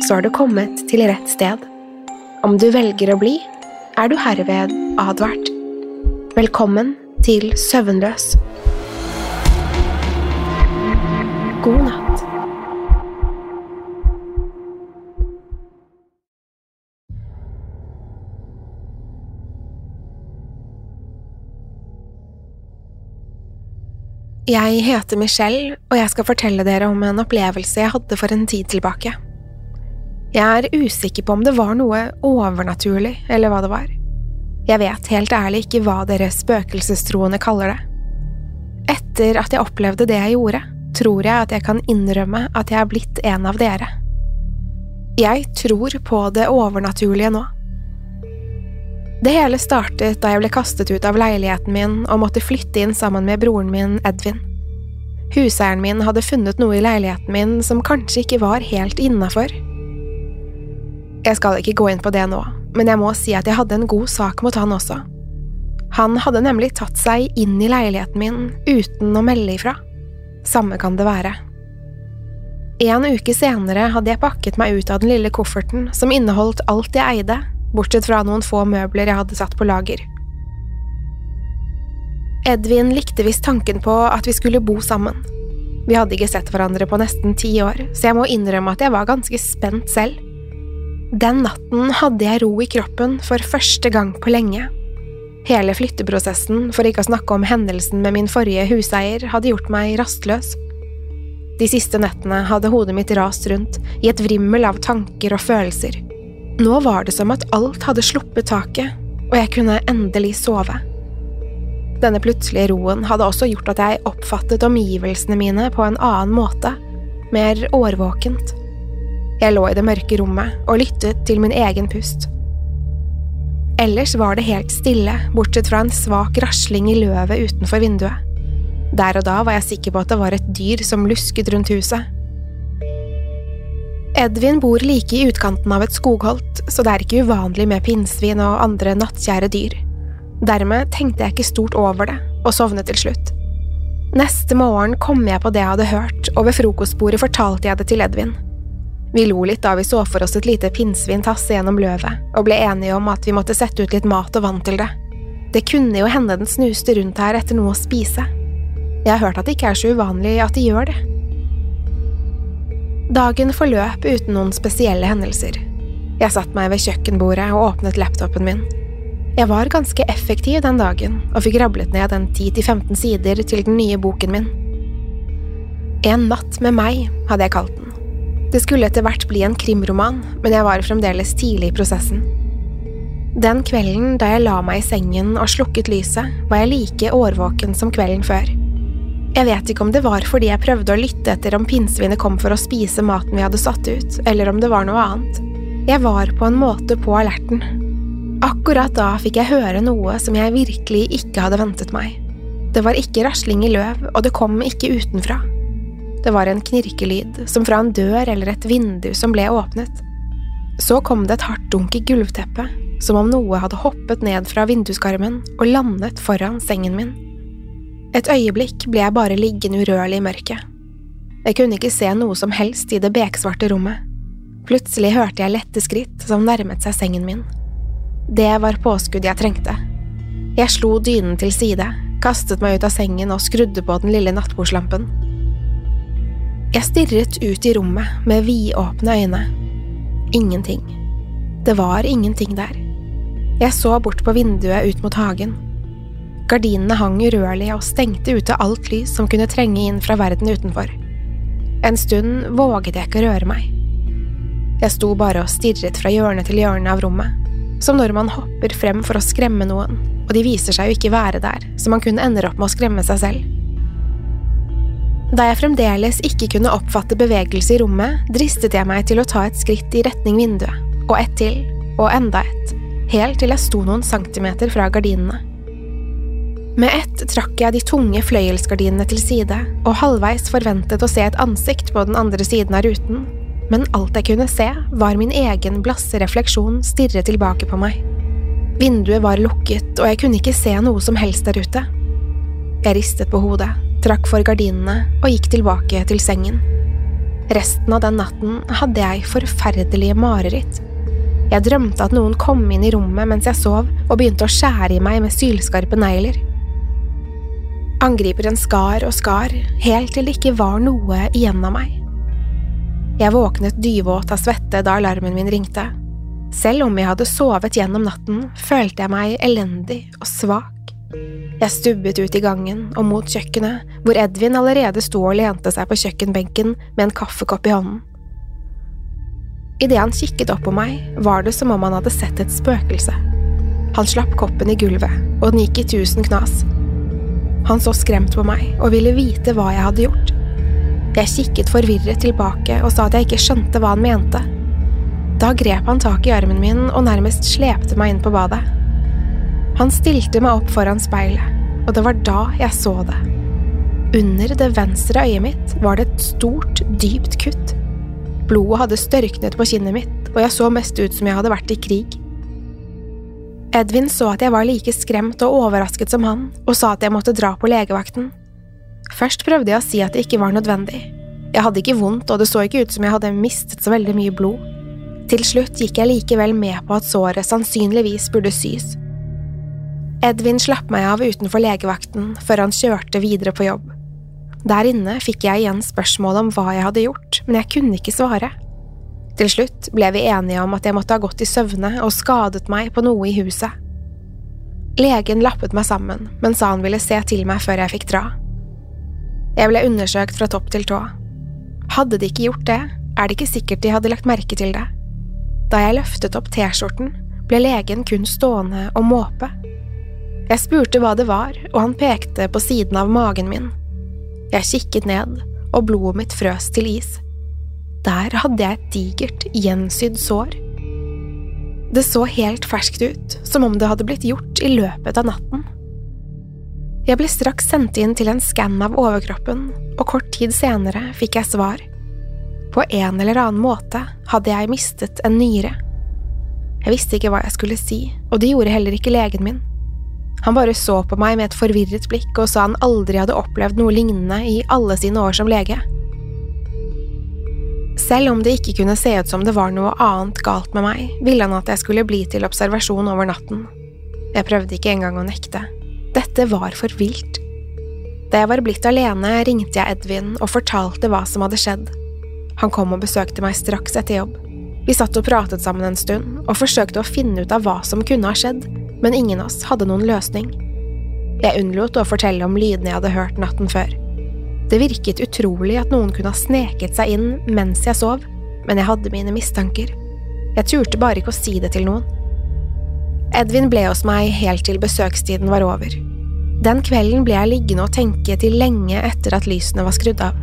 så har du kommet til rett sted. Om du velger å bli, er du herved advart. Velkommen til Søvnløs. God natt. Jeg heter Michelle, og jeg skal fortelle dere om en opplevelse jeg hadde for en tid tilbake. Jeg er usikker på om det var noe overnaturlig, eller hva det var. Jeg vet helt ærlig ikke hva dere spøkelsestroende kaller det. Etter at jeg opplevde det jeg gjorde, tror jeg at jeg kan innrømme at jeg er blitt en av dere. Jeg tror på det overnaturlige nå. Det hele startet da jeg ble kastet ut av leiligheten min og måtte flytte inn sammen med broren min Edvin. Huseieren min hadde funnet noe i leiligheten min som kanskje ikke var helt innafor. Jeg skal ikke gå inn på det nå, men jeg må si at jeg hadde en god sak mot han også. Han hadde nemlig tatt seg inn i leiligheten min uten å melde ifra. Samme kan det være. En uke senere hadde jeg pakket meg ut av den lille kofferten som inneholdt alt jeg eide, bortsett fra noen få møbler jeg hadde satt på lager. Edvin likte visst tanken på at vi skulle bo sammen. Vi hadde ikke sett hverandre på nesten ti år, så jeg må innrømme at jeg var ganske spent selv. Den natten hadde jeg ro i kroppen for første gang på lenge. Hele flytteprosessen, for ikke å snakke om hendelsen med min forrige huseier, hadde gjort meg rastløs. De siste nettene hadde hodet mitt rast rundt, i et vrimmel av tanker og følelser. Nå var det som at alt hadde sluppet taket, og jeg kunne endelig sove. Denne plutselige roen hadde også gjort at jeg oppfattet omgivelsene mine på en annen måte, mer årvåkent. Jeg lå i det mørke rommet og lyttet til min egen pust. Ellers var det helt stille, bortsett fra en svak rasling i løvet utenfor vinduet. Der og da var jeg sikker på at det var et dyr som lusket rundt huset. Edvin bor like i utkanten av et skogholt, så det er ikke uvanlig med pinnsvin og andre nattkjære dyr. Dermed tenkte jeg ikke stort over det, og sovnet til slutt. Neste morgen kom jeg på det jeg hadde hørt, og ved frokostbordet fortalte jeg det til Edvin. Vi lo litt da vi så for oss et lite pinnsvin tasse gjennom løvet, og ble enige om at vi måtte sette ut litt mat og vann til det. Det kunne jo hende den snuste rundt her etter noe å spise. Jeg har hørt at det ikke er så uvanlig at de gjør det. Dagen forløp uten noen spesielle hendelser. Jeg satte meg ved kjøkkenbordet og åpnet laptopen min. Jeg var ganske effektiv den dagen og fikk rablet ned en 10–15 sider til den nye boken min. En natt med meg, hadde jeg kalt den. Det skulle etter hvert bli en krimroman, men jeg var fremdeles tidlig i prosessen. Den kvelden da jeg la meg i sengen og slukket lyset, var jeg like årvåken som kvelden før. Jeg vet ikke om det var fordi jeg prøvde å lytte etter om pinnsvinet kom for å spise maten vi hadde satt ut, eller om det var noe annet. Jeg var på en måte på alerten. Akkurat da fikk jeg høre noe som jeg virkelig ikke hadde ventet meg. Det var ikke rasling i løv, og det kom ikke utenfra. Det var en knirkelyd, som fra en dør eller et vindu som ble åpnet. Så kom det et hardt dunk i gulvteppet, som om noe hadde hoppet ned fra vinduskarmen og landet foran sengen min. Et øyeblikk ble jeg bare liggende urørlig i mørket. Jeg kunne ikke se noe som helst i det beksvarte rommet. Plutselig hørte jeg lette skritt som nærmet seg sengen min. Det var påskudd jeg trengte. Jeg slo dynen til side, kastet meg ut av sengen og skrudde på den lille nattbordslampen. Jeg stirret ut i rommet med vidåpne øyne. Ingenting. Det var ingenting der. Jeg så bort på vinduet ut mot hagen. Gardinene hang urørlig og stengte ute alt lys som kunne trenge inn fra verden utenfor. En stund våget jeg ikke å røre meg. Jeg sto bare og stirret fra hjørne til hjørne av rommet, som når man hopper frem for å skremme noen, og de viser seg jo ikke være der, så man kun ender opp med å skremme seg selv. Da jeg fremdeles ikke kunne oppfatte bevegelse i rommet, dristet jeg meg til å ta et skritt i retning vinduet, og ett til, og enda et, helt til jeg sto noen centimeter fra gardinene. Med ett trakk jeg de tunge fløyelsgardinene til side, og halvveis forventet å se et ansikt på den andre siden av ruten, men alt jeg kunne se, var min egen blasse refleksjon stirre tilbake på meg. Vinduet var lukket, og jeg kunne ikke se noe som helst der ute. Jeg ristet på hodet, trakk for gardinene og gikk tilbake til sengen. Resten av den natten hadde jeg forferdelige mareritt. Jeg drømte at noen kom inn i rommet mens jeg sov og begynte å skjære i meg med sylskarpe negler. Angriperen skar og skar, helt til det ikke var noe igjen av meg. Jeg våknet dyvåt av svette da alarmen min ringte. Selv om jeg hadde sovet gjennom natten, følte jeg meg elendig og svak. Jeg stubbet ut i gangen og mot kjøkkenet, hvor Edvin allerede sto og lente seg på kjøkkenbenken med en kaffekopp i hånden. Idet han kikket opp på meg, var det som om han hadde sett et spøkelse. Han slapp koppen i gulvet, og den gikk i tusen knas. Han så skremt på meg og ville vite hva jeg hadde gjort. Jeg kikket forvirret tilbake og sa at jeg ikke skjønte hva han mente. Da grep han tak i armen min og nærmest slepte meg inn på badet. Han stilte meg opp foran speilet, og det var da jeg så det. Under det venstre øyet mitt var det et stort, dypt kutt. Blodet hadde størknet på kinnet mitt, og jeg så mest ut som jeg hadde vært i krig. Edvin så at jeg var like skremt og overrasket som han, og sa at jeg måtte dra på legevakten. Først prøvde jeg å si at det ikke var nødvendig. Jeg hadde ikke vondt, og det så ikke ut som jeg hadde mistet så veldig mye blod. Til slutt gikk jeg likevel med på at såret sannsynligvis burde sys. Edvin slapp meg av utenfor legevakten før han kjørte videre på jobb. Der inne fikk jeg igjen spørsmål om hva jeg hadde gjort, men jeg kunne ikke svare. Til slutt ble vi enige om at jeg måtte ha gått i søvne og skadet meg på noe i huset. Legen lappet meg sammen, men sa han ville se til meg før jeg fikk dra. Jeg ble undersøkt fra topp til tå. Hadde de ikke gjort det, er det ikke sikkert de hadde lagt merke til det. Da jeg løftet opp T-skjorten, ble legen kun stående og måpe. Jeg spurte hva det var, og han pekte på siden av magen min. Jeg kikket ned, og blodet mitt frøs til is. Der hadde jeg et digert, gjensydd sår. Det så helt ferskt ut, som om det hadde blitt gjort i løpet av natten. Jeg ble straks sendt inn til en skann av overkroppen, og kort tid senere fikk jeg svar. På en eller annen måte hadde jeg mistet en nyre. Jeg visste ikke hva jeg skulle si, og det gjorde heller ikke legen min. Han bare så på meg med et forvirret blikk og sa han aldri hadde opplevd noe lignende i alle sine år som lege. Selv om det ikke kunne se ut som det var noe annet galt med meg, ville han at jeg skulle bli til observasjon over natten. Jeg prøvde ikke engang å nekte. Dette var for vilt. Da jeg var blitt alene, ringte jeg Edvin og fortalte hva som hadde skjedd. Han kom og besøkte meg straks etter jobb. Vi satt og pratet sammen en stund, og forsøkte å finne ut av hva som kunne ha skjedd, men ingen av oss hadde noen løsning. Jeg unnlot å fortelle om lydene jeg hadde hørt natten før. Det virket utrolig at noen kunne ha sneket seg inn mens jeg sov, men jeg hadde mine mistanker. Jeg turte bare ikke å si det til noen. Edvin ble hos meg helt til besøkstiden var over. Den kvelden ble jeg liggende og tenke til lenge etter at lysene var skrudd av.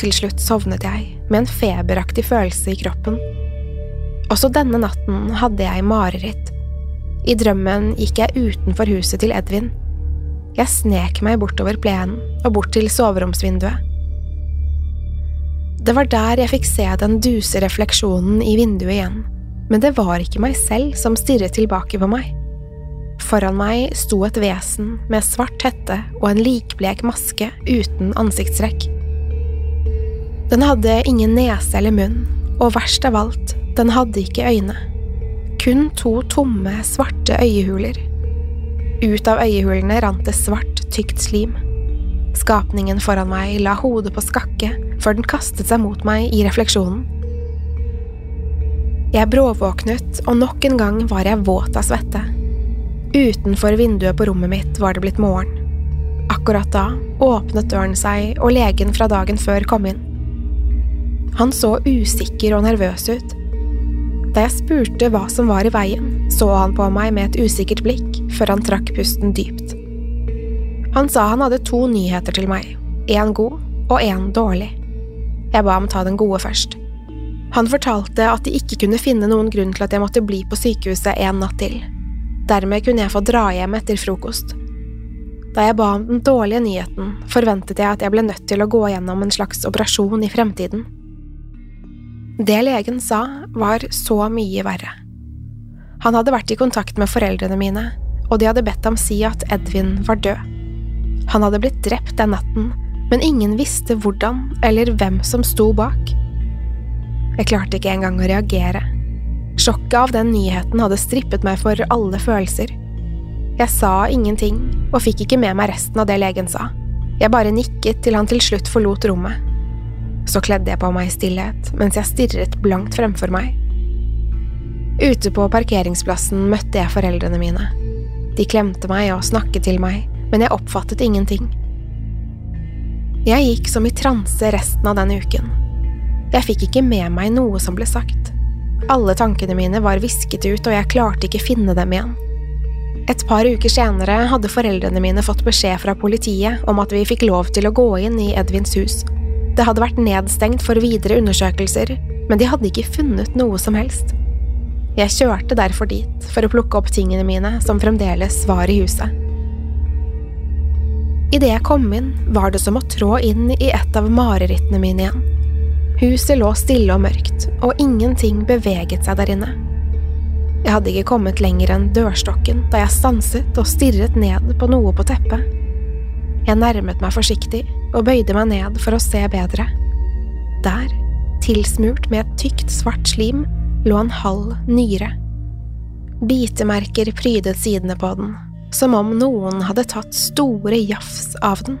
Til slutt sovnet jeg, med en feberaktig følelse i kroppen. Også denne natten hadde jeg mareritt. I drømmen gikk jeg utenfor huset til Edvin. Jeg snek meg bortover plenen og bort til soveromsvinduet. Det var der jeg fikk se den duse refleksjonen i vinduet igjen, men det var ikke meg selv som stirret tilbake på meg. Foran meg sto et vesen med svart hette og en likblek maske uten ansiktstrekk. Den hadde ingen nese eller munn, og verst av alt, den hadde ikke øyne. Kun to tomme, svarte øyehuler. Ut av øyehulene rant det svart, tykt slim. Skapningen foran meg la hodet på skakke før den kastet seg mot meg i refleksjonen. Jeg bråvåknet, og nok en gang var jeg våt av svette. Utenfor vinduet på rommet mitt var det blitt morgen. Akkurat da åpnet døren seg, og legen fra dagen før kom inn. Han så usikker og nervøs ut. Da jeg spurte hva som var i veien, så han på meg med et usikkert blikk før han trakk pusten dypt. Han sa han hadde to nyheter til meg, én god og én dårlig. Jeg ba ham ta den gode først. Han fortalte at de ikke kunne finne noen grunn til at jeg måtte bli på sykehuset en natt til. Dermed kunne jeg få dra hjem etter frokost. Da jeg ba om den dårlige nyheten, forventet jeg at jeg ble nødt til å gå gjennom en slags operasjon i fremtiden. Det legen sa, var så mye verre. Han hadde vært i kontakt med foreldrene mine, og de hadde bedt ham si at Edvin var død. Han hadde blitt drept den natten, men ingen visste hvordan eller hvem som sto bak. Jeg klarte ikke engang å reagere. Sjokket av den nyheten hadde strippet meg for alle følelser. Jeg sa ingenting, og fikk ikke med meg resten av det legen sa. Jeg bare nikket til han til slutt forlot rommet. Så kledde jeg på meg i stillhet, mens jeg stirret blankt fremfor meg. Ute på parkeringsplassen møtte jeg foreldrene mine. De klemte meg og snakket til meg, men jeg oppfattet ingenting. Jeg gikk som i transe resten av den uken. Jeg fikk ikke med meg noe som ble sagt. Alle tankene mine var visket ut, og jeg klarte ikke finne dem igjen. Et par uker senere hadde foreldrene mine fått beskjed fra politiet om at vi fikk lov til å gå inn i Edvins hus. Det hadde vært nedstengt for videre undersøkelser, men de hadde ikke funnet noe som helst. Jeg kjørte derfor dit for å plukke opp tingene mine som fremdeles var i huset. Idet jeg kom inn, var det som å trå inn i et av marerittene mine igjen. Huset lå stille og mørkt, og ingenting beveget seg der inne. Jeg hadde ikke kommet lenger enn dørstokken da jeg stanset og stirret ned på noe på teppet. Jeg nærmet meg forsiktig og bøyde meg ned for å se bedre. Der, tilsmurt med et tykt, svart slim, lå en halv nyre. Bitemerker prydet sidene på den, som om noen hadde tatt store jafs av den.